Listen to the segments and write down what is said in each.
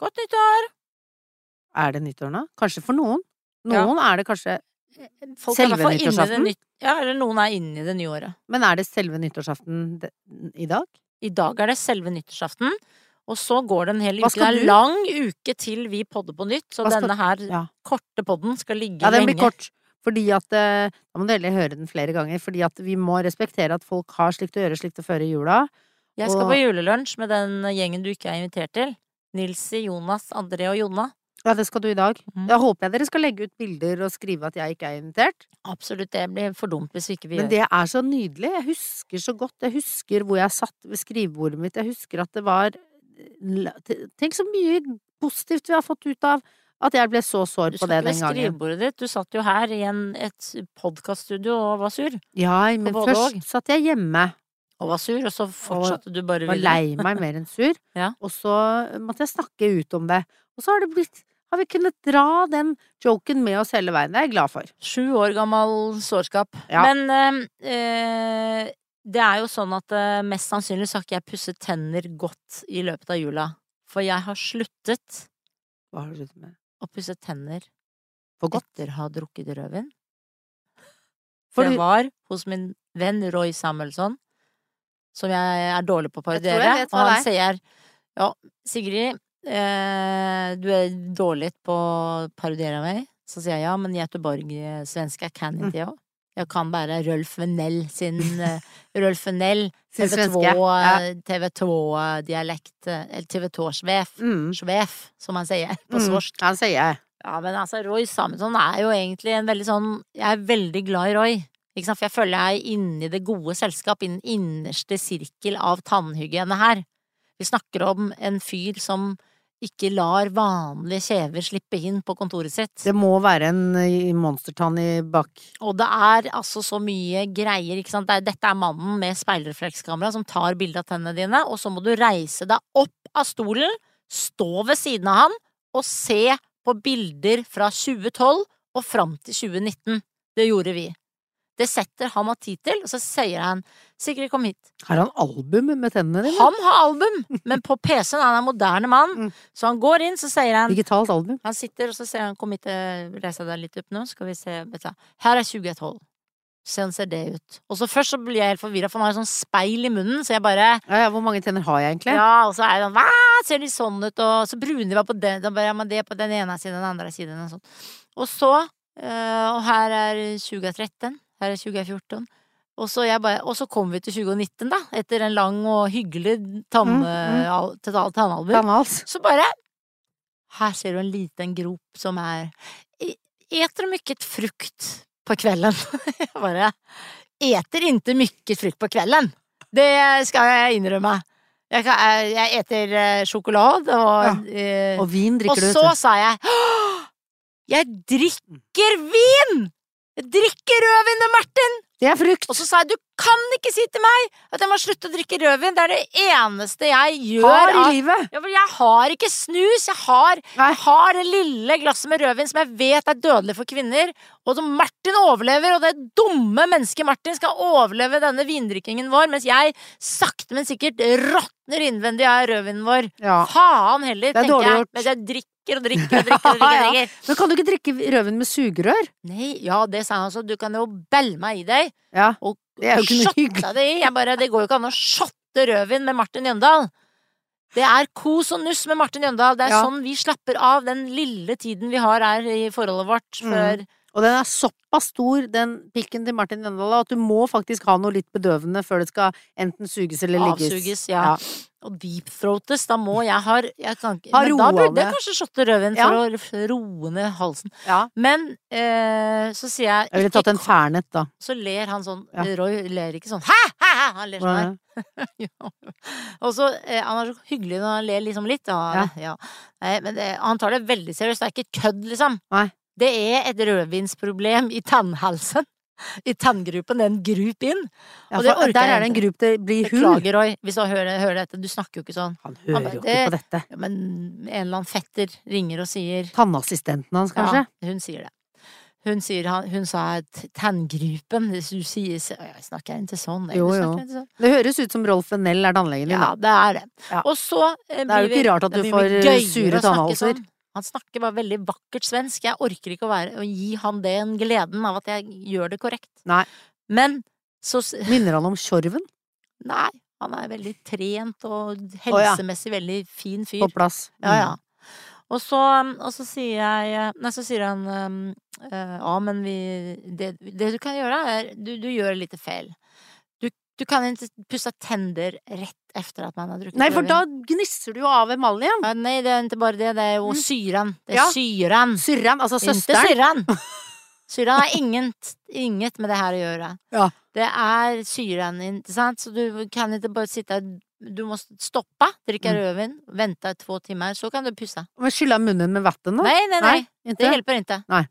Godt nyttår! Er det nyttår nå? Kanskje for noen. Ja. Noen er det kanskje Folk Selve fall inne i det nyttårsaften? nytt- Ja, eller noen er inne i det nye året. Men er det selve nyttårsaften i dag? I dag er det selve nyttårsaften, og så går det en hel uke. Det er lang uke til vi podder på nytt, så skal- denne her Ja. korte podden skal ligge Ja, den lenge. blir kort. Fordi at eh, Da må du heller høre den flere ganger. Fordi at vi må respektere at folk har slikt å gjøre slikt å føre i jula. Jeg skal og- på julelunsj med den gjengen du ikke er invitert til. Nilsi, Jonas, André og Jonna. Ja, det skal du i dag. Mm. Da håper jeg dere skal legge ut bilder og skrive at jeg ikke er invitert. Absolutt, det blir for dumt hvis vi ikke vil Men gjøre det er så nydelig. Jeg husker så godt. Jeg husker hvor jeg satt ved skrivebordet mitt. Jeg husker at det var Tenk så mye positivt vi har fått ut av at jeg ble så sår på det den gangen. Du satt ved skrivebordet ditt. Du satt jo her i en, et podkaststudio og var sur. Ja, men først og. satt jeg hjemme Og var sur, og så fortsatte du bare var videre. lei meg mer enn sur. Ja. Og så måtte jeg snakke ut om det. Og så har det blitt Har vi kunnet dra den joken med oss hele veien. Det er jeg glad for. Sju år gammel sårskap. Ja. Men øh, det er jo sånn at eh, mest sannsynlig så har ikke jeg pusset tenner godt i løpet av jula. For jeg har sluttet Hva har du sluttet med? å pusse tenner For godt? etter å ha drukket rødvin. For det var hos min venn Roy Samuelsson, som jeg er dårlig på å parodiere, og han sier ja, Sigrid, eh, du er dårlig på å parodiere meg. Så sier jeg ja, men Göteborg-svenska kan ikke ikke jeg. Jeg kan bare Rolf Venell sin eh, Rolf Venell, TV2, svenske, ja. eh, TV2-dialekt, eh, eller TV2-svef, Mm. svef, som han sier på Mm. Han sier. Ja, men altså, Roy Samuelsson er jo egentlig en veldig sånn Jeg er veldig glad i Roy. For jeg føler jeg er inne i det gode selskap, i den innerste sirkel av tannhygiene her. Vi snakker om en fyr som ikke lar vanlige kjever slippe inn på kontoret sitt. Det må være en eh, monstertann i bak. Og det er altså så mye greier, ikke sant. Dette er mannen med speilreflekskamera som tar bilde av tennene dine, og så må du reise deg opp av stolen, stå ved siden av han og se på bilder fra 2012 og fram til 2019. Det gjorde vi. Det setter han av tid til, og så sier han Sigrid, kom hit. Har han album med tennene dine? Han har album, men på PC-en han er en moderne mann, Mm. så han går inn, så sier han Digitalt album? Han sitter, og så sier han kom hit, eh, reis deg litt opp nå, skal vi se. Her er 2012. Sånn ser det ut. Og så først så blir jeg helt forvirra, for han har et sånn speil i munnen, så jeg bare Ja, ja, hvor mange tenner har jeg egentlig? Ja, og så er jeg sånn Hva, ser de sånn ut? Og så brune var på den, og bare ja, det på den ene siden, den andre siden, og sånn. Og så øh, Og her er 2013. Her er 2014. Og så, bare, og så kom vi til 2019, da, etter en lang og hyggelig tann, Mm, mm. al- tannalbum. Tannals. Så bare Her ser du en liten grop som er "E- Eter mykket frukt på kvelden? Jeg bare Eter inte mykket frukt på kvelden. Det skal jeg innrømme. Jeg, kan, jeg- jeg eter eh, sjokolade og ja. Og vin Og drikker du, så vet du. sa jeg Jeg drikker vin! Jeg drikker rødvin med Martin! Det er frukt! Og så sa jeg du kan ikke si til meg at jeg må slutte å drikke rødvin. Det er det eneste jeg gjør. Har i av- livet! ja, for jeg har ikke snus. Jeg har, jeg har det lille glasset med rødvin som jeg vet er dødelig for kvinner. Og som Martin overlever, og det dumme mennesket Martin skal overleve denne vindrikkingen vår, mens jeg sakte, men sikkert råtner innvendig av rødvinen vår. Ja. Faen heller, er tenker jeg. Mens jeg drikker og drikker og drikker. og drikker, og drikker. Men kan du ikke drikke rødvin med sugerør? Nei, ja, det sa han også. Du kan jo belle meg i deg. Ja. Og Det er jo ikke noe hyggelig. det i. Bare, det går jo ikke an å shotte rødvin med Martin Jøndal. Det er kos og nuss med Martin Jøndal. Det er Ja. sånn vi slapper av den lille tiden vi har her i forholdet vårt Mm. Og den er såpass stor, den pikken til Martin Jøndal, at du må faktisk ha noe litt bedøvende før det skal enten suges eller ligges. avsuges. Ja. Og deepthroates. Da må jeg ha jeg kan Ha Men da burde jeg kanskje shotte rødvin Ja. for å roe ned halsen. Ja. Men eh, så sier jeg Jeg ville tatt en fernet, da. Så ler han sånn Ja. Roy ler ikke sånn hæ, hæ, hæ! Han ler sånn her. Er? Ja. Og så eh, Han er så hyggelig når han ler liksom litt. Ja, ja. Men det, han tar det veldig seriøst. Det er ikke kødd, liksom. Nei. Det er et rødvinsproblem i tannhalsen. I tanngruppen. Det er en grup inn. Ja, Og det orker der er det en grup det blir hull. Beklager, Roy, hvis han hører, hører dette. Du snakker jo ikke sånn. Han Han hører bare, jo ikke det- på dette. Ja, men en eller annen fetter ringer og sier Tannassistenten hans, kanskje? Ja, hun sier det. Hun, sier, han- hun sa tanngrupen. Hvis du sier Jeg snakker ikke sånn. Jo, jo. sånn? Det høres ut som Rolf Nell er tannlegen din, Ja, det er det. Ja. Og så eh, Det er jo ikke rart at du får, sure tannhalser. sånn. Han snakker bare veldig vakkert svensk. Jeg orker ikke å, være, å gi han den gleden av at jeg gjør det korrekt. Nei. Men så Minner han om Tjorven Nei, han er veldig trent og ja. helsemessig veldig fin fyr. på plass? Ja, ja. Og så, og så sier jeg Nei, så sier han eh, Ja, men vi det, det du kan gjøre, er Du, du gjør litt feil. Du, kan ikke pusse tenner rett etter at man har drukket Nei, for da gnisser du jo av emaljen. ja, Nei, det er ikke bare det. Det er jo Mm. syren. Det er Ja. syren. Syren, altså Ikke syren. Syren har inget, inget med det her å gjøre. Ja. Det er syren, ikke sant? Så du kan ikke bare sitte Du må stoppe, drikke Mm. rødvin, vente to timer, så kan du pusse. Men Skylle munnen med vann, da? Nei, nei, nei. nei Det hjelper ikke. Nei.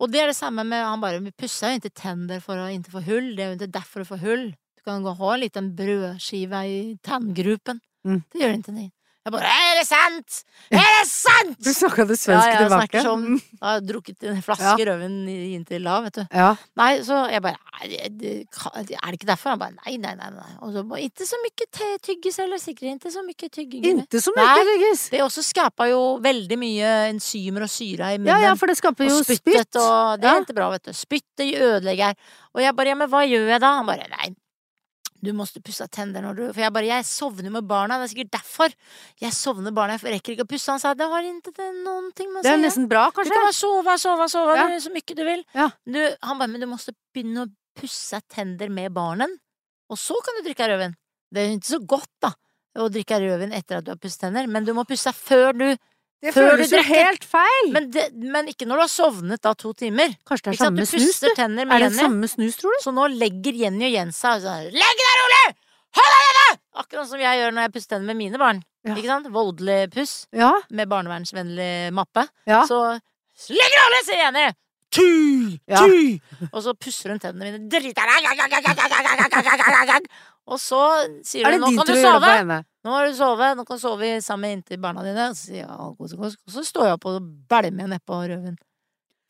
Og det er det samme med Han bare pusser jo ikke tenner for å ikke få hull. Det er jo ikke derfor du får hull. Du kan gå og ha en liten brødskive i tanngrupen. Mm. Det gjør ni. Jeg bare Er det sant?! Er det sant?! Du snakka det Ja, svensk jeg tilbake. snakker sånn. Mm. Jeg har drukket en flaske rødvin inntil da, vet du. Ja. Nei, så jeg bare "Nei, det, det, Er det ikke derfor? Han bare nei, nei, nei. nei. Og så Ikke så mye tyggis heller, sikkert. Ikke så mye tygging. Inte så mye, Vigis. Det også skaper jo veldig mye enzymer og syre i munnen. Ja, ja, for det skaper jo og spyttet, spytt. og det er Ja. ikke bra, vet du. Spyttet ødelegger. Og jeg bare, ja, men hva gjør jeg da? Han bare, nei, du måtte pusse tenner når du For jeg bare, jeg sovner med barna, det er sikkert derfor. Jeg sovner barna, jeg rekker ikke å pusse. Han sa, det har det noen ting med å Det er si. nesten bra, kanskje? Du kan bare sove, sove, sove Ja. så mye du vil. Ja. Du, han bare, men du måtte begynne å pusse tenner med barnen, og så kan du drikke rødvin. Det er jo ikke så godt, da, å drikke rødvin etter at du har pusset tenner, men du må pusse før du Det Før føles jo helt feil! men, det, men ikke når du har sovnet da to timer. Kanskje det er samme Du snus, puster du? tenner med Er det Jenny. samme snus, tror du? Så nå legger Jenny og Jens seg sånn Legg deg rolig! Hold deg nede! Akkurat som jeg gjør når jeg pusser tenner med mine barn. Ja. Ikke sant? Voldelig puss Ja, med barnevernsvennlig mappe. ja. Så Legg deg rolig, sier Jenny! Ty! Ty! Og så pusser hun tennene mine. Driter Og så sier Er hun nå kan du sove. Nå har du sove, nå kan du sove sammen inntil barna dine. Og så, sier jeg, kos, kos, kos». Så står jeg opp og bælmer nedpå røven.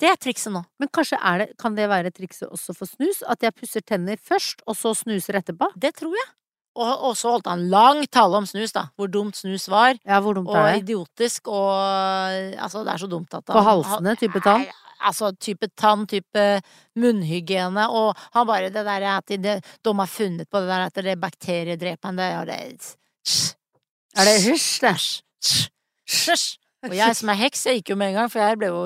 Det er trikset nå. Men kanskje det, kan det være trikset også for snus? At jeg pusser tenner først, og så snuser etterpå? Det tror jeg. Og, og så holdt han lang tale om snus, da. Hvor dumt snus var. Ja, hvor dumt Og er det? idiotisk, og Altså, det er så dumt at På halsene, type tann? Altså, type tann, type munnhygiene, og han bare Det der at de, de har funnet på det der at det er bakteriedrepende, og det Er det hysj, det? Hysj! Og jeg som er heks, jeg gikk jo med en gang, for jeg ble jo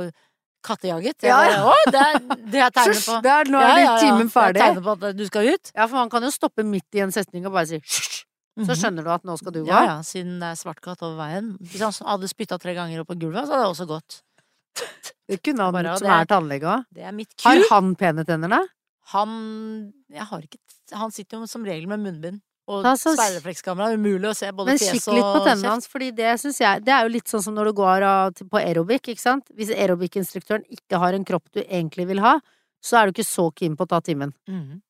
kattejaget. Jeg Ja, ja. Å, det er, det jeg tegner på Der, nå er ja, ja. timen ferdig. Jeg tegner på at du skal ut. Ja, for man kan jo stoppe midt i en setning og bare si hysj, så Mhm. skjønner du at nå skal du gå. Ja, ja, siden det er svart katt over veien. Hvis han hadde spytta tre ganger opp på gulvet, så hadde det også gått. Det kunne han Bare, som er, er tannlege òg. Det mitt Har han pene tenner, da? Han Jeg har ikke Han sitter jo som regel med munnbind. Og Ta så- speilreflekskamera. Umulig å se både fjes Men fjes kikk og litt på tennene hans, fordi det syns jeg Det er jo litt sånn som når du går på aerobic, ikke sant? Hvis aerobic-instruktøren ikke har en kropp du egentlig vil ha, så er du ikke så keen på å ta timen. Mm.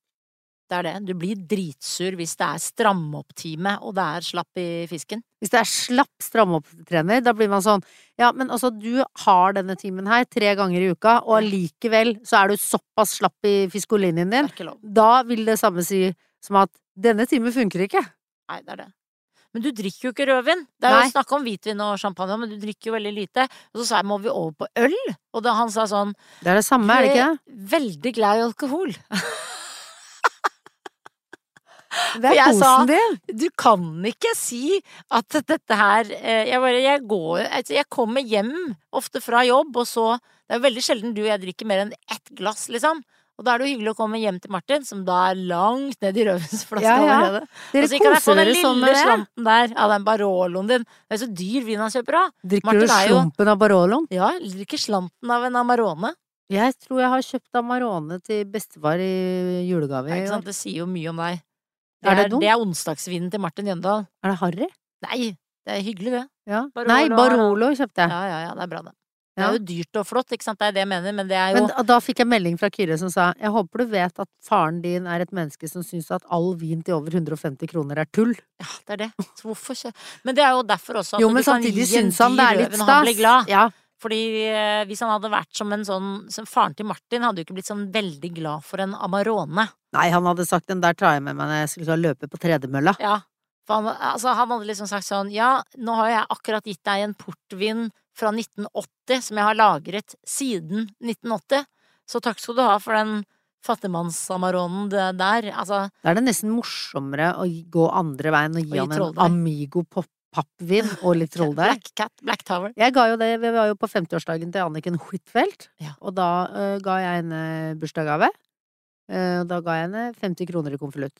Det er det. Du blir dritsur hvis det er stramme-opp-time, og det er slapp i fisken. Hvis det er slapp stramme-opp-trener, da blir man sånn Ja, men altså, du har denne timen her tre ganger i uka, og allikevel så er du såpass slapp i fiskolinjen din. Da vil det samme si som at denne timen funker ikke. Nei, det er det. Men du drikker jo ikke rødvin. Det er Nei. jo snakk om hvitvin og champagne, men du drikker jo veldig lite. Og så sa jeg må vi over på øl? Og da han sa sånn Det er det samme, er det ikke? Veldig glad i alkohol. Det er jeg kosen din. Du kan ikke si at dette her eh, Jeg bare Jeg går altså Jeg kommer hjem ofte fra jobb, og så Det er veldig sjelden du og jeg drikker mer enn ett glass, liksom. Og da er det jo hyggelig å komme hjem til Martin, som da er langt ned i rødvinsflaska Ja, ja. allerede. Dere og så kan jeg få den lille med slanten der av den Baroloen din. Det er så dyr vin han kjøper av. Drikker Martin du slumpen jo- av Baroloen? Ja, jeg drikker slanten av en Amarone. Jeg tror jeg har kjøpt Amarone til bestefar i julegave. Ja, ikke sant? Det sier jo mye om deg. Det Er er, det det er onsdagsvinen til Martin Jøndal. Er det Harry? Nei, det er hyggelig, det. Ja. Barolo Nei, Barolo kjøpte jeg. Ja, ja, ja, det er bra, det. Det er jo dyrt og flott, ikke sant. Det er det jeg mener, men det er jo Men da- fikk jeg melding fra Kyrre som sa jeg håper du vet at faren din er et menneske som syns at all vin til over 150 kroner er tull. Ja, det er det. Så hvorfor ikke? Men det er jo derfor også at Jo, du kan gi en dyr litt og han blir glad. Ja, Fordi eh, hvis han hadde vært som en sånn som Faren til Martin hadde jo ikke blitt sånn veldig glad for en Amarone. Nei, han hadde sagt den der tar jeg med meg når jeg skulle løpe på tredemølla. Ja. For han, altså, han hadde liksom sagt sånn Ja, nå har jeg akkurat gitt deg en portvin fra 1980 som jeg har lagret siden 1980, så takk skal du ha for den fattigmannsamaronen der. Altså, Da er det nesten morsommere å gå andre veien og gi han en. Amigo pop- pappvin og litt trolldeig. Black Cat, Black Tower. Jeg ga jo det, vi var jo på 50-årsdagen til Anniken Huitfeldt, Ja. og da uh, ga jeg henne bursdagsgave. Uh, da ga jeg henne 50 kroner i konvolutt.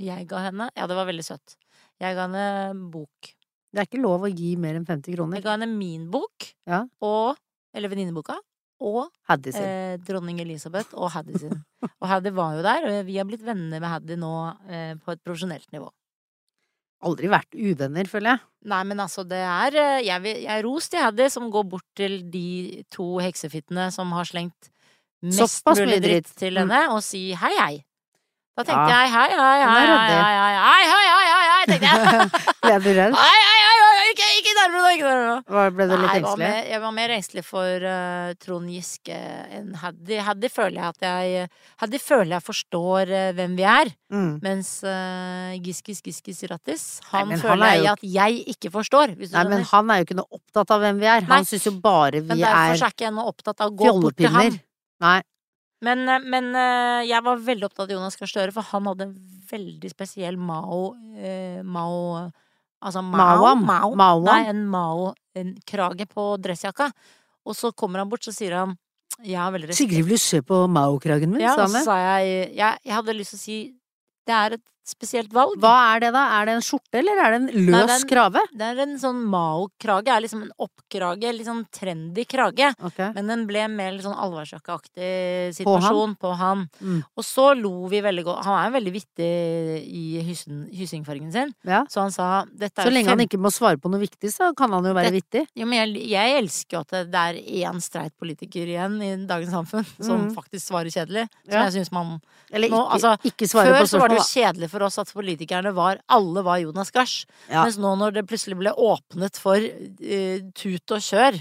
Jeg ga henne Ja, det var veldig søtt. Jeg ga henne bok. Det er ikke lov å gi mer enn 50 kroner. Jeg ga henne min bok, Ja. og Eller venninneboka. Og Haddy sin. eh, dronning Elisabeth og Haddy sin. Og Haddy var jo der, og vi har blitt venner med Haddy nå eh, på et profesjonelt nivå. Aldri vært uvenner, føler jeg. Nei, men altså, det er eh, Jeg, vil- jeg ros til Haddy, som går bort til de to heksefittene som har slengt mest Såpass mulig dritt til Mm. henne, og si hei, hei. Da tenkte Ja. jeg hei, hei, hei, er hei, hei, hei, hei, hei, hei, hei, tenkte jeg. Ble du redd? Hei, hei, hei, ikke, ikke nærmere nå, ikke nærmere nå. Ble du litt Nei, jeg engstelig? jeg var mer engstelig for uh, Trond Giske enn Haddy. Haddy føler jeg at jeg Haddy føler jeg forstår uh, hvem vi er, Mm. mens uh, Giskis Giskis Rattis, Nei, han men han føler er jeg jo- at jeg ikke forstår, Nei, men han er jo ikke noe opptatt av hvem vi er. Han syns jo bare Men vi derfor er så er ikke jeg noe opptatt av å gå bort til ham. Nei. Men, eh, men eh, jeg var veldig opptatt av Jonas Gahr Støre, for han hadde en veldig spesiell Mao eh, Mao Altså Mao, Mao, Mao. Nei, en Mao-krage på dressjakka. Og så kommer han bort, så sier han Jeg har veldig respekt Sigrid, vil du se på Mao-kragen min? Ja, sa og så han det. sa jeg, jeg Jeg hadde lyst til å si Det er et spesielt valg. Hva er det, da? Er det en skjorte, eller er det en løs Nei, krave? Det er en sånn Mao-krage. Er liksom en oppkrage. Litt sånn trendy krage. Okay. Men den ble mer litt sånn allværsjakkeaktig situasjon på han. Mm. Og så lo vi veldig godt. Han er jo veldig vittig i hyssingfargen sin. Ja. Så han sa dette er Så lenge han ikke må svare på noe viktig, så kan han jo være vittig. Jo, men jeg, jeg elsker jo at det, det er én streit politiker igjen i dagens samfunn som mm. faktisk svarer kjedelig. Som Ja. jeg syns man Eller Nå, ikke, altså, ikke svare Før på så var det jo kjedelig for oss at politikerne var Alle var Jonas Gahr. Ja. Mens nå når det plutselig ble åpnet for uh, tut og kjør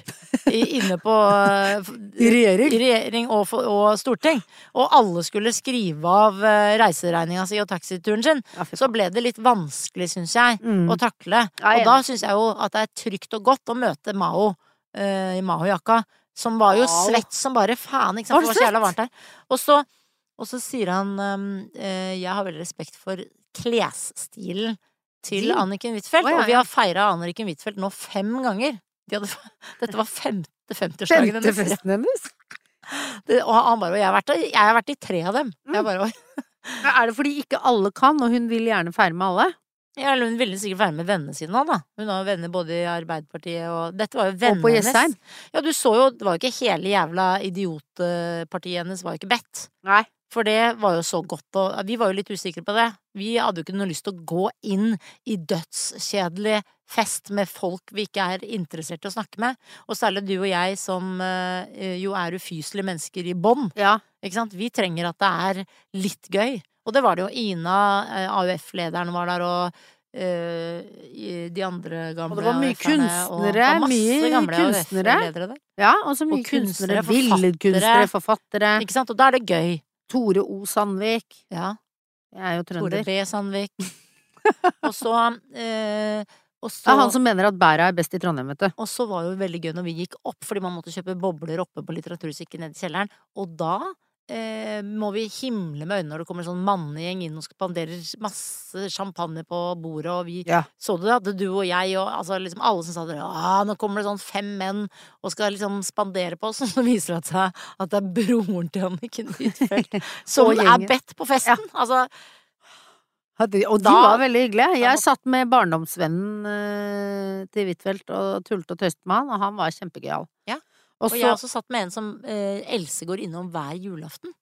i, inne på uh, I regjering. i regjering og, for, og storting, og alle skulle skrive av uh, reiseregninga si og taxituren sin, Ja, så ble det litt vanskelig, syns jeg, Mm. å takle. Ja, Og da syns jeg jo at det er trygt og godt å møte Mao uh, i Mao-jakka, som var jo svett som bare faen, ikke sant, for det det var så jævla varmt her. Og så, og så sier han um, eh, Jeg har veldig respekt for klesstilen til? Anniken Huitfeldt, Oh, ja, og vi har feira Anniken Huitfeldt nå fem ganger. De hadde, dette var femte 50-årsdagen Femte festen hennes? Det- Og han bare Og jeg har vært, jeg har vært i tre av dem. Mm. Bare, Er det fordi ikke alle kan, og hun vil gjerne feire med alle? Ja, eller hun ville sikkert være med vennene sine òg, da. Hun har venner både i Arbeiderpartiet og Dette var jo vennene hennes. Og på Jessheim? Ja, du så jo, det var jo ikke hele jævla idiotpartiet hennes var jo ikke bedt. Nei. For det var jo så godt, og vi var jo litt usikre på det. Vi hadde jo ikke noe lyst til å gå inn i dødskjedelig fest med folk vi ikke er interessert i å snakke med. Og særlig du og jeg som eh, jo er ufyselige mennesker i bånd. Ja. Ikke sant? Vi trenger at det er litt gøy. Og det var det jo. Ina, eh, AUF-lederen, var der, og Uh, de andre gamle Og det var mye kunstnere. Og, og mye kunstnere. Ja, og så mye Og kunstnere, kunstnere. Billedkunstnere, forfattere. Ikke sant? Og da er det gøy. Tore O. Sandvik. Ja. Jeg er jo Tore. B. Sandvik. og så eh, og Det er han som mener at bæra er best i Trondheim, vet du. og så var det jo veldig gøy når vi gikk opp, fordi man måtte kjøpe bobler oppe på litteratursikken nede i kjelleren. Og da eh, må vi himle med øynene når det kommer en sånn mannegjeng inn og spanderer masse champagne på bordet, og vi Ja. så det, hadde du og jeg og altså liksom alle som sa det, nå kommer det sånn fem menn og skal liksom spandere på oss, og så viser det seg at det er broren til Anniken Huitfeldt som er bedt på festen. Altså, Og de Da- var veldig hyggelige. Jeg satt med barndomsvennen eh, til Huitfeldt og tulte og tøste med han, og han var kjempegøyal. Ja. Og Og jeg har også satt med en som eh, Else går innom hver julaften.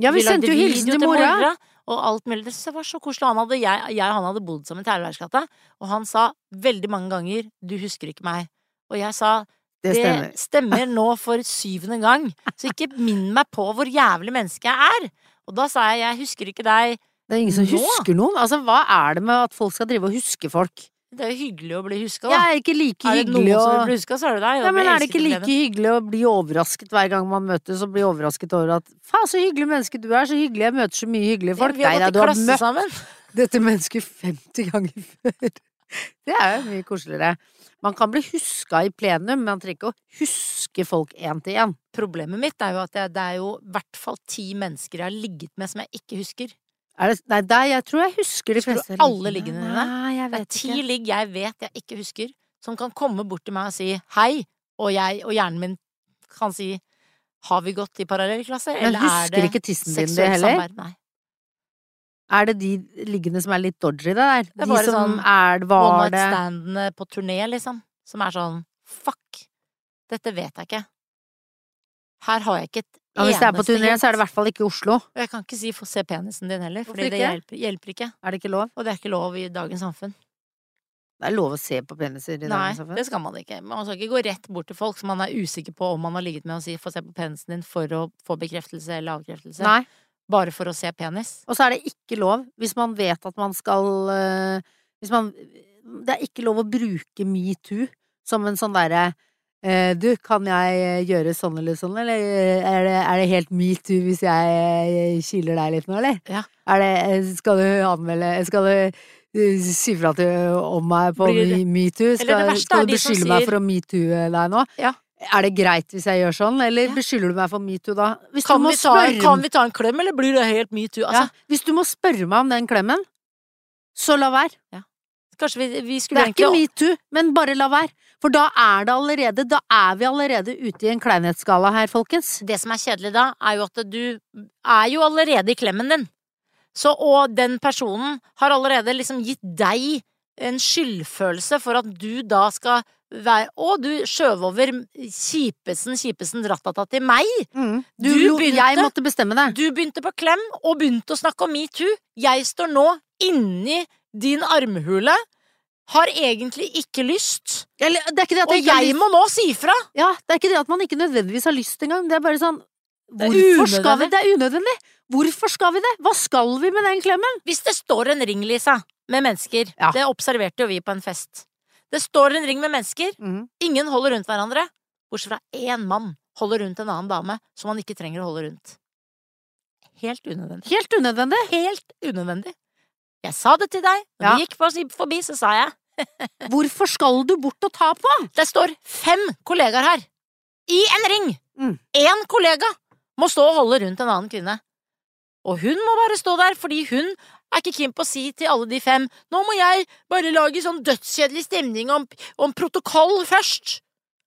Ja, vi vi sendte jo hilsen til mora! Og alt mulig. Det synes jeg var så koselig. Han hadde, jeg, jeg og han hadde bodd sammen i Terleværsgata, og han sa veldig mange ganger 'du husker ikke meg'. Og jeg sa Det stemmer. det stemmer nå for syvende gang, så ikke minn meg på hvor jævlig menneske jeg er. Og da sa jeg 'jeg husker ikke deg'. Det er ingen som Nå? husker noen. Altså, hva er det med at folk skal drive og huske folk? Det er jo hyggelig å bli huska, da. da. er ikke like Er det noen å som vil bli huska, så er det deg. Ja, men er det ikke like hyggelig å bli overrasket hver gang man møtes, og bli overrasket over at faen, så hyggelig menneske du er, så hyggelig, jeg møter så mye hyggelige folk. Vi har gått i klasse møtt sammen. dette mennesket 50 ganger før. Det er jo mye koseligere. Man kan bli huska i plenum, men man trenger ikke å huske folk én til én. Problemet mitt er jo at jeg, det er jo i hvert fall ti mennesker jeg har ligget med som jeg ikke husker. Det, nei, der, jeg tror jeg husker de fleste alle liggene dine? Nei, jeg Det er vet ti ligg jeg vet jeg ikke husker, som kan komme bort til meg og si hei, og jeg og hjernen min kan si har vi gått i parallellklasse, eller er husker det ikke tissen din det seksuelt heller? Nei. Er det de liggende som er litt dodgy, det der? Det er de bare som sånn er, var one night standene på turné, liksom. Som er sånn fuck, dette vet jeg ikke. Her har jeg ikke et ja, Hvis det er på turné, så er det i hvert fall ikke Oslo. Og jeg kan ikke si 'få se penisen din' heller, for det hjelper, hjelper ikke. Er det ikke lov? Og det er ikke lov i dagens samfunn. Det er lov å se på peniser i Nei, dagens samfunn. Nei, det skal man ikke. Man skal ikke gå rett bort til folk som man er usikker på om man har ligget med og si 'få se på penisen din' for å få bekreftelse eller avkreftelse. Nei. Bare for å se penis. Og så er det ikke lov, hvis man vet at man skal øh, Hvis man Det er ikke lov å bruke metoo som en sånn derre Du, kan jeg gjøre sånn eller sånn, eller er det, er det helt metoo hvis jeg eh, kiler deg litt nå, eller? Ja. Er det Skal du anmelde Skal du eh, si fra til om meg på metoo? Skal, skal du beskylde meg for å metoo deg nå? Ja. Er det greit hvis jeg gjør sånn, eller Ja. beskylder du meg for metoo da? Kan vi, ta, spørre kan vi ta en klem, eller blir det helt metoo? ja, Altså, hvis du må spørre meg om den klemmen, så la være. Ja. vi, vi Det er ikke metoo, men bare la være. For da er det allerede Da er vi allerede ute i en kleinhetsskala her, folkens. Det som er kjedelig da, er jo at du er jo allerede i klemmen din. Så, og den personen har allerede liksom gitt deg en skyldfølelse for at du da skal være Å, du skjøv over kjipesen, kjipesen rattata til meg! Du, Du begynte- Jeg måtte bestemme det. Du begynte på klem og begynte å snakke om metoo. Jeg står nå inni din armhule. Har egentlig ikke lyst. Eller, det er ikke Og ikke jeg må nå si fra! Ja, det er ikke det at man ikke nødvendigvis har lyst engang. Det er bare sånn Hvorfor skal vi. Det er unødvendig! Hvorfor skal vi det? Hva skal vi med den klemmen? Hvis det står en ring, Lisa, med mennesker Ja. Det observerte jo vi på en fest. Det står en ring med mennesker. Ingen holder rundt hverandre. Bortsett fra én mann holder rundt en annen dame som han ikke trenger å holde rundt. Helt unødvendig. Helt unødvendig. Helt unødvendig. Jeg sa det til deg. Når Ja. vi gikk forbi, så sa jeg Hvorfor skal du bort og ta på? Det står fem kollegaer her. I en ring! Mm. Kollega må stå og holde rundt en annen kvinne. Og hun må bare stå der, fordi hun er ikke keen på å si til alle de fem Nå må jeg bare lage sånn dødskjedelig stemning om, om protokoll først.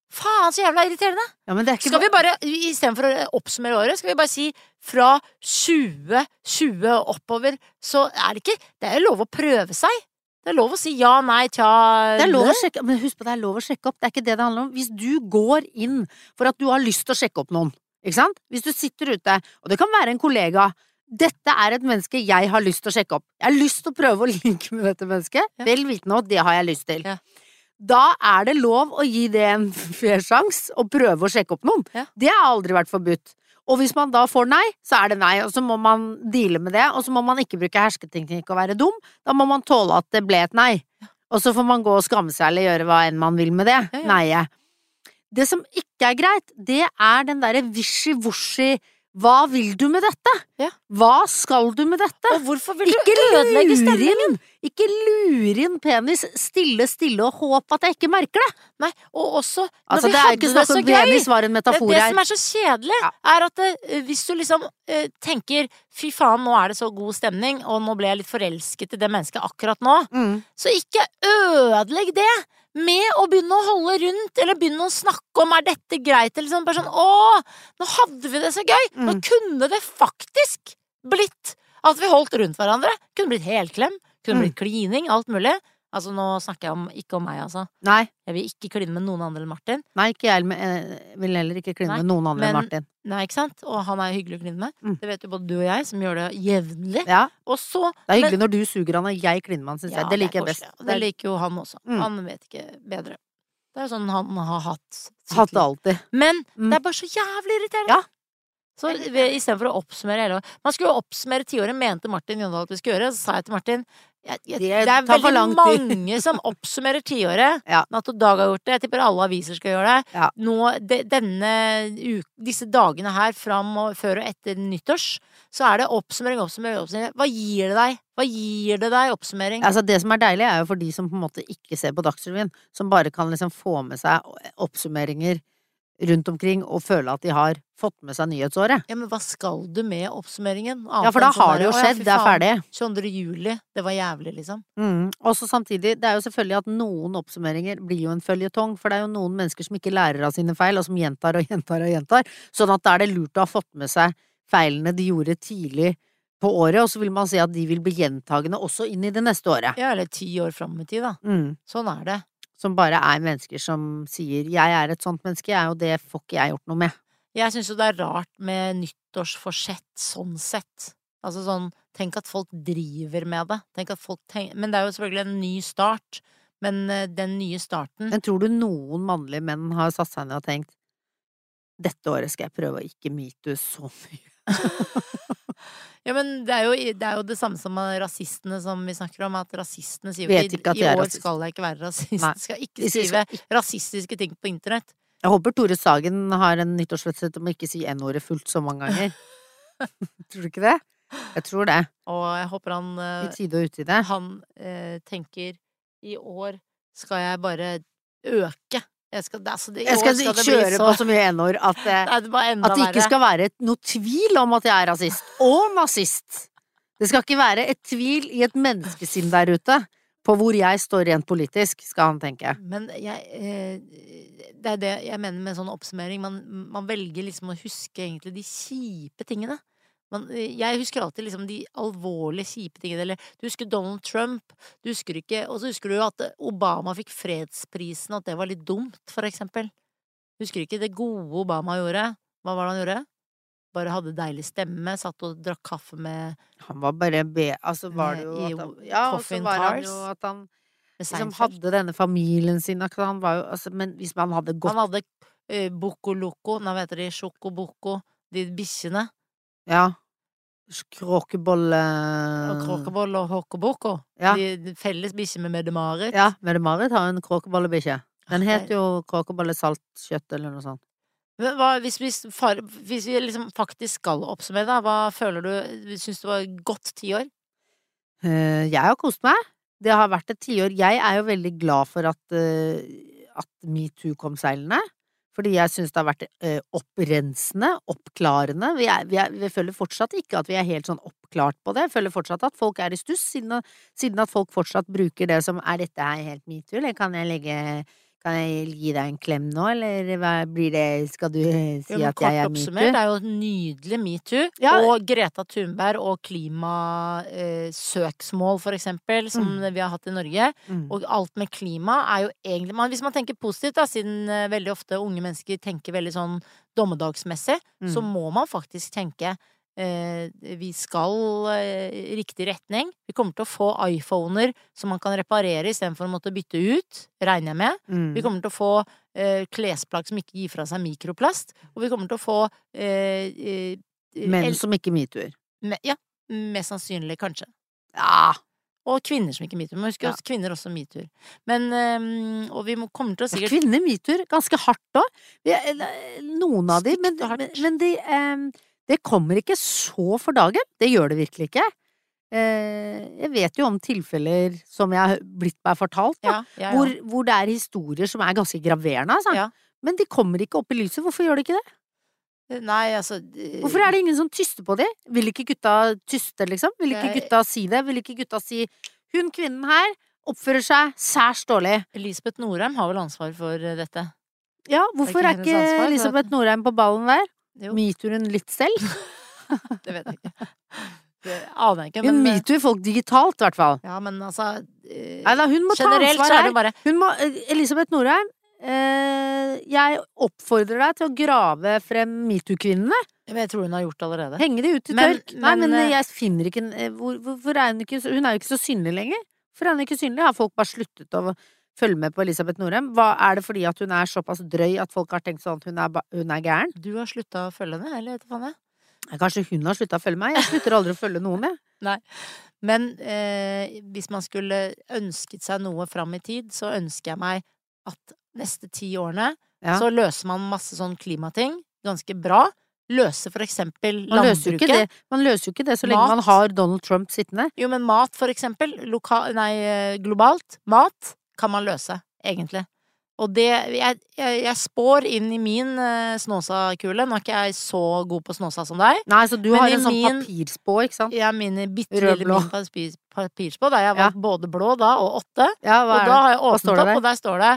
Faen, så jævla irriterende. Ja, men det er ikke Skal vi bare, istedenfor å oppsummere året, skal vi bare si fra 2020 og oppover, så er det ikke Det er jo lov å prøve seg. Det er lov å si ja, nei, tja Det er lov å sjekke, men husk på det er lov å sjekke opp, det er ikke det det handler om. Hvis du går inn for at du har lyst til å sjekke opp noen, ikke sant? Hvis du sitter ute, og det kan være en kollega, dette er et menneske jeg har lyst til å sjekke opp. Jeg har lyst til å prøve å linke med dette mennesket, Ja. vel vitende om at det har jeg lyst til. Ja. Da er det lov å gi det en fair sjanse, og prøve å sjekke opp noen. Ja. Det har aldri vært forbudt. Og hvis man da får nei, så er det nei, og så må man deale med det, og så må man ikke bruke hersketeknikk og være dum, da må man tåle at det ble et nei. Og så får man gå og skamme seg eller gjøre hva enn man vil med det. Ja. Neiet. Det som ikke er greit, det er den derre wishy-washy hva vil du med dette? Ja. Hva skal du med dette? Og hvorfor vil Ikke du ødelegge stemningen? Ikke lure inn penis stille, stille og håp at jeg ikke merker det! Nei, og også når Altså, vi det er hadde ikke det så gøy penis, en det, det som er så kjedelig, Ja. er at eh, hvis du liksom uh, tenker fy faen, nå er det så god stemning, og nå ble jeg litt forelsket i det mennesket akkurat nå, Mm. så ikke ødelegg det med å begynne å holde rundt, eller begynne å snakke om er dette greit, eller sånn bare sånn å, nå hadde vi det så gøy, nå Mm. kunne det faktisk blitt at vi holdt rundt hverandre, kunne blitt helklem, kunne Mm. blitt klining, alt mulig. Altså nå snakker jeg om, ikke om meg, altså. Nei, Jeg vil ikke kline med noen andre enn Martin. nei, ikke jeg men, eh, vil heller ikke kline Nei, med noen andre enn Martin. Nei, ikke sant? Og han er hyggelig å kline med. Mm. Det vet jo både du og jeg, som gjør det jevnlig. Ja, Og så det er hyggelig når du suger han og jeg kliner med han, syns Ja, jeg. Det liker er jeg best. Det liker jo han også. Mm. Han vet ikke bedre. Det er sånn han har hatt. Hatt det alltid. Men Mm. det er bare så jævlig irriterende. Ja. Så istedenfor å oppsummere hele Man skulle jo oppsummere tiåret, mente Martin Jondal at vi skulle gjøre. Så sa jeg til Martin jeg, jeg, Det det er veldig mange som oppsummerer tiåret. Ja. Natt og Dag har gjort det. Jeg tipper alle aviser skal gjøre det. Ja. Nå, de, denne disse dagene her fram og før og etter nyttårs, så er det oppsummering, oppsummering, oppsummering. Hva gir det deg? Hva gir det deg, oppsummering? Altså, det som er deilig, er jo for de som på en måte ikke ser på Dagsrevyen, som bare kan liksom få med seg oppsummeringer rundt omkring og føle at de har fått med seg nyhetsåret. Ja, men hva skal du med oppsummeringen? Ja, for da har det jo skjedd, det er ferdig. 22. juli, det var jævlig, liksom. Mm. Også samtidig, det er jo selvfølgelig at noen oppsummeringer blir jo en føljetong, for det er jo noen mennesker som ikke lærer av sine feil, og som gjentar og gjentar og gjentar, sånn at da er det lurt å ha fått med seg feilene de gjorde tidlig på året, og så vil man si at de vil bli gjentagende også inn i det neste året. Ja, eller ti år fram i tid, da. Mm. Sånn er det. Som bare er mennesker som sier 'jeg er et sånt menneske, jeg, og det får ikke jeg gjort noe med'. Jeg syns jo det er rart med nyttårsforsett sånn sett. Altså sånn, tenk at folk driver med det. Tenk at folk tenk... Men det er jo selvfølgelig en ny start. Men eh, den nye starten Men tror du noen mannlige menn har satt seg ned og tenkt 'dette året skal jeg prøve å ikke metoo så mye'? Ja, men det er, jo, det er jo det samme som rasistene som vi snakker om, at rasistene sier jo ikke i år rasist. skal jeg ikke være rasist. Nei. Skal ikke skrive rasistiske ting på internett. Jeg håper Tore Sagen har en nyttårsforsett om å ikke si N-ordet fullt så mange ganger. tror du ikke det? Jeg tror det. Og jeg håper han I eh, tide og utide. han eh, tenker i år skal jeg bare øke. Jeg skal, altså, det, Jeg skal skal kjøre på så mye N-ord at, eh, at det ikke skal være noe tvil om at jeg er rasist. Og nazist. Det skal ikke være et tvil i et menneskesinn der ute på hvor jeg står rent politisk, skal han tenke. Men jeg eh, Det er det jeg mener med en sånn oppsummering. Man, man velger liksom å huske egentlig de kjipe tingene. Man, eh, jeg husker alltid liksom de alvorlige, kjipe tingene. Eller du husker Donald Trump. Du husker ikke Og så husker du at Obama fikk fredsprisen, at det var litt dumt, for eksempel. Husker ikke det gode Obama gjorde. Hva var det han gjorde? Bare hadde deilig stemme, satt og drakk kaffe med, Han var bare be... Altså var det jo at han, Ja, og så var han jo at han liksom hadde denne familien sin Han var jo altså Men hvis man hadde gått Han hadde uh, Boko Loco, nå heter de, Sjoko Boko, de bikkjene. Ja. Kråkebolle Og Kråkebolle og Hokkoboko. Ja. De, felles bikkje med Mette-Marit. Ja, Mette-Marit har en kråkebollebikkje. Den heter het jo kråkebolle saltkjøtt eller noe sånt. Men hva, hvis, vi, hvis vi liksom faktisk skal oppsummere, da, hva føler du Syns du var et godt tiår? Eh, jeg har kost meg. Det har vært et tiår. Jeg er jo veldig glad for at, eh, at metoo kom seilende. Fordi jeg syns det har vært eh, opprensende, oppklarende. Vi, er, vi, er, vi føler fortsatt ikke at vi er helt sånn oppklart på det. Jeg føler fortsatt at folk er i stuss, siden, siden at folk fortsatt bruker det som er dette her helt metoo, eller kan jeg legge kan jeg gi deg en klem nå, eller hva blir det, skal du eh, si Jo, at jeg er metoo? det er jo nydelig metoo. Ja. Og Greta Thunberg og klimasøksmål, for eksempel, som Mm. vi har hatt i Norge. Mm. Og alt med klima er jo egentlig man, Hvis man tenker positivt, da, siden eh, veldig ofte unge mennesker tenker veldig sånn dommedagsmessig, Mm. så må man faktisk tenke eh, vi skal eh, i riktig retning. Vi kommer til å få iPhoner som man kan reparere istedenfor å måtte bytte ut, regner jeg med. Mm. Vi kommer til å få eh, klesplagg som ikke gir fra seg mikroplast. Og vi kommer til å få eh, eh, Menn som ikke metoo-er. Ja, mest sannsynlig, kanskje. Ja! Og kvinner som ikke metoo. Men husk Ja. også kvinner også metoo. Men øhm, Og vi må, kommer til å Ja, sikkert kvinner metoo ganske hardt òg. Noen av de, men, men, men de, em, det kommer ikke så for dagen. Det gjør det virkelig ikke. Eh, jeg vet jo om tilfeller som jeg har blitt meg fortalt, da, ja, ja, ja. Hvor, hvor det er historier som er ganske graverende, altså. Men de kommer ikke opp i lyset. Hvorfor gjør de ikke det? Nei, altså eh, Hvorfor er det ingen som tyster på de? Vil ikke gutta tyste, liksom? Vil ikke gutta si det? Vil ikke gutta si 'hun kvinnen her oppfører seg særs dårlig'? Elisabeth Norheim har vel ansvar for eh, dette. Ja, hvorfor ikke er ikke Elisabeth Norheim på ballen der? Metoo-en litt selv? Det vet jeg ikke. Det aner jeg ikke. Hun Men, eh, metoo folk digitalt, i hvert fall. ja, men altså eh, Nei da, hun må ta så ansvar er det her. bare Hun må, eh, Elisabeth Norheim, eh, jeg oppfordrer deg til å grave frem metoo-kvinnene. Jeg tror hun har gjort det allerede. Henge de ut til Men- tørk. Nei, men, men eh, jeg finner ikke hvor, hvor, hvor, er hun ikke Hun er jo ikke så synlig lenger. Er hun ikke synlig? Har folk bare sluttet å følge med på Elisabeth Norheim? Hva, er det fordi at hun er såpass drøy at folk har tenkt sånn at hun er, hun er gæren? Du har slutta å følge henne, eller du faen jeg? Kanskje hun har slutta å følge meg? Jeg slutter aldri å følge noen, jeg. Men eh, hvis man skulle ønsket seg noe fram i tid, så ønsker jeg meg at neste ti årene Ja. så løser man masse sånn klimating ganske bra. Løser for eksempel Man landbruket. man løser jo ikke det så lenge Mat. man har Donald Trump sittende. Jo, men mat, for eksempel, loka nei, eh, globalt, mat kan man løse, egentlig. Og det Jeg, jeg, jeg spår inn i min uh, Snåsa-kule. Nå er ikke jeg så god på Snåsa som deg. Nei, så du har en sånn min- papirspå, ikke sant? Er min bitte lille min papir, papirspå, der jeg har Ja. både blå da og åtte. Ja, Og da har jeg åpnet opp, der? og der står det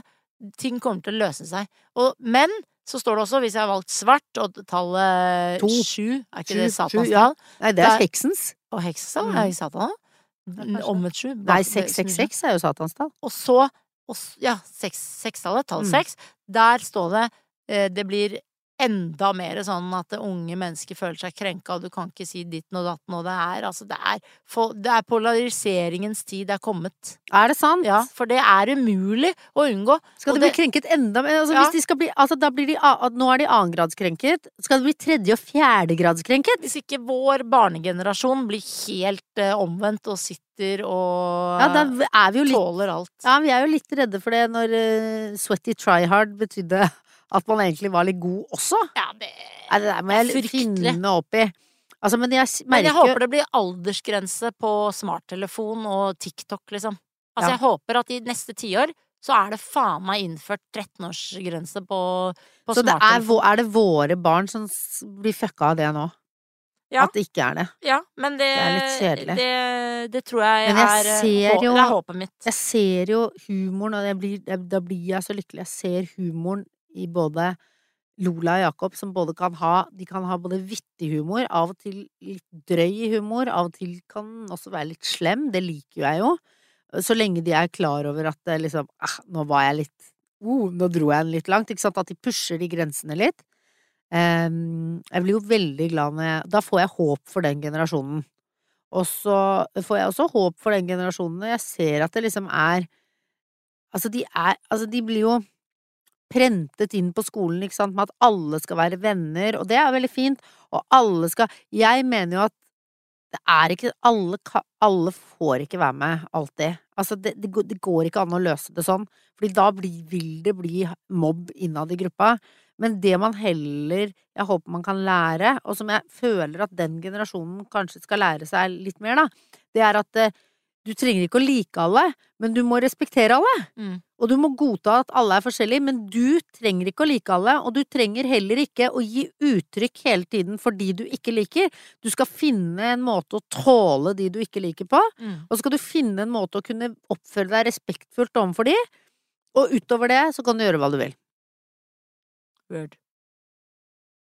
ting kommer til å løse seg. Og, men så står det også, hvis jeg har valgt svart og tallet To. sju, er ikke Sju, det sju, tall? ja. Nei, det er heksens. Og heksa Mm. Er det satan? Omvendt sju? Nei, bak- snur seg. 666 er jo Satans tall. Og så, og, ja, seks- sekstallet, tall Mm. der står det eh, det blir enda mer sånn at unge mennesker føler seg krenka, og du kan ikke si ditten og datten, og det er altså Det er, det er polariseringens tid det er kommet. Er det sant? Ja, for det er umulig å unngå. Skal de bli det- krenket enda mer? Altså, Ja. hvis de skal bli, altså, da blir de, nå er de annengradskrenket. Skal de bli tredje- og fjerdegradskrenket? Hvis ikke vår barnegenerasjon blir helt uh, omvendt og sitter og Ja, da er vi jo litt tåler alt. Ja, vi er jo litt redde for det når uh, sweaty try hard betydde at man egentlig var litt god også. Ja, det er det der må jeg finne opp i. Altså, men jeg merker... Men jeg håper det blir aldersgrense på smarttelefon og TikTok, liksom. Altså, Ja. jeg håper at i neste tiår så er det faen meg innført 13-årsgrense på, på Så er, smarttelefon. Så er det våre barn som blir fucka av det nå? Ja. At det ikke er det? Ja, men det, Det er litt kjedelig. Det, det tror jeg, Men jeg er, eh, jo- Det er håpet mitt. Jeg ser jo humoren, og jeg blir, da blir jeg så lykkelig. Jeg ser humoren i både Lola og Jakob, som både kan ha De kan ha både vittig humor, av og til litt drøy humor, av og til kan også være litt slem. Det liker jo jeg jo. Så lenge de er klar over at det liksom ah, Nå var jeg litt oh, Nå dro jeg den litt langt. Ikke sant? At de pusher de grensene litt. Um, jeg blir jo veldig glad jeg Da får jeg håp for den generasjonen. Og så får jeg også håp for den generasjonen når jeg ser at det liksom er Altså, de er Altså, de blir jo prentet inn på skolen, ikke sant, med at alle skal være venner, og det er veldig fint, og alle skal Jeg mener jo at det er ikke Alle, alle får ikke være med alltid. Altså, det, det, går- ikke an å løse det sånn, fordi da blir, vil det bli mobb innad i gruppa. Men det man heller jeg håper man kan lære, og som jeg føler at den generasjonen kanskje skal lære seg litt mer, da, det er at eh, du trenger ikke å like alle, men du må respektere alle. Mm. Og du må godta at alle er forskjellige, men du trenger ikke å like alle, og du trenger heller ikke å gi uttrykk hele tiden for de du ikke liker. Du skal finne en måte å tåle de du ikke liker på, Mm. og så skal du finne en måte å kunne oppføre deg respektfullt overfor de, og utover det så kan du gjøre hva du vil. Word.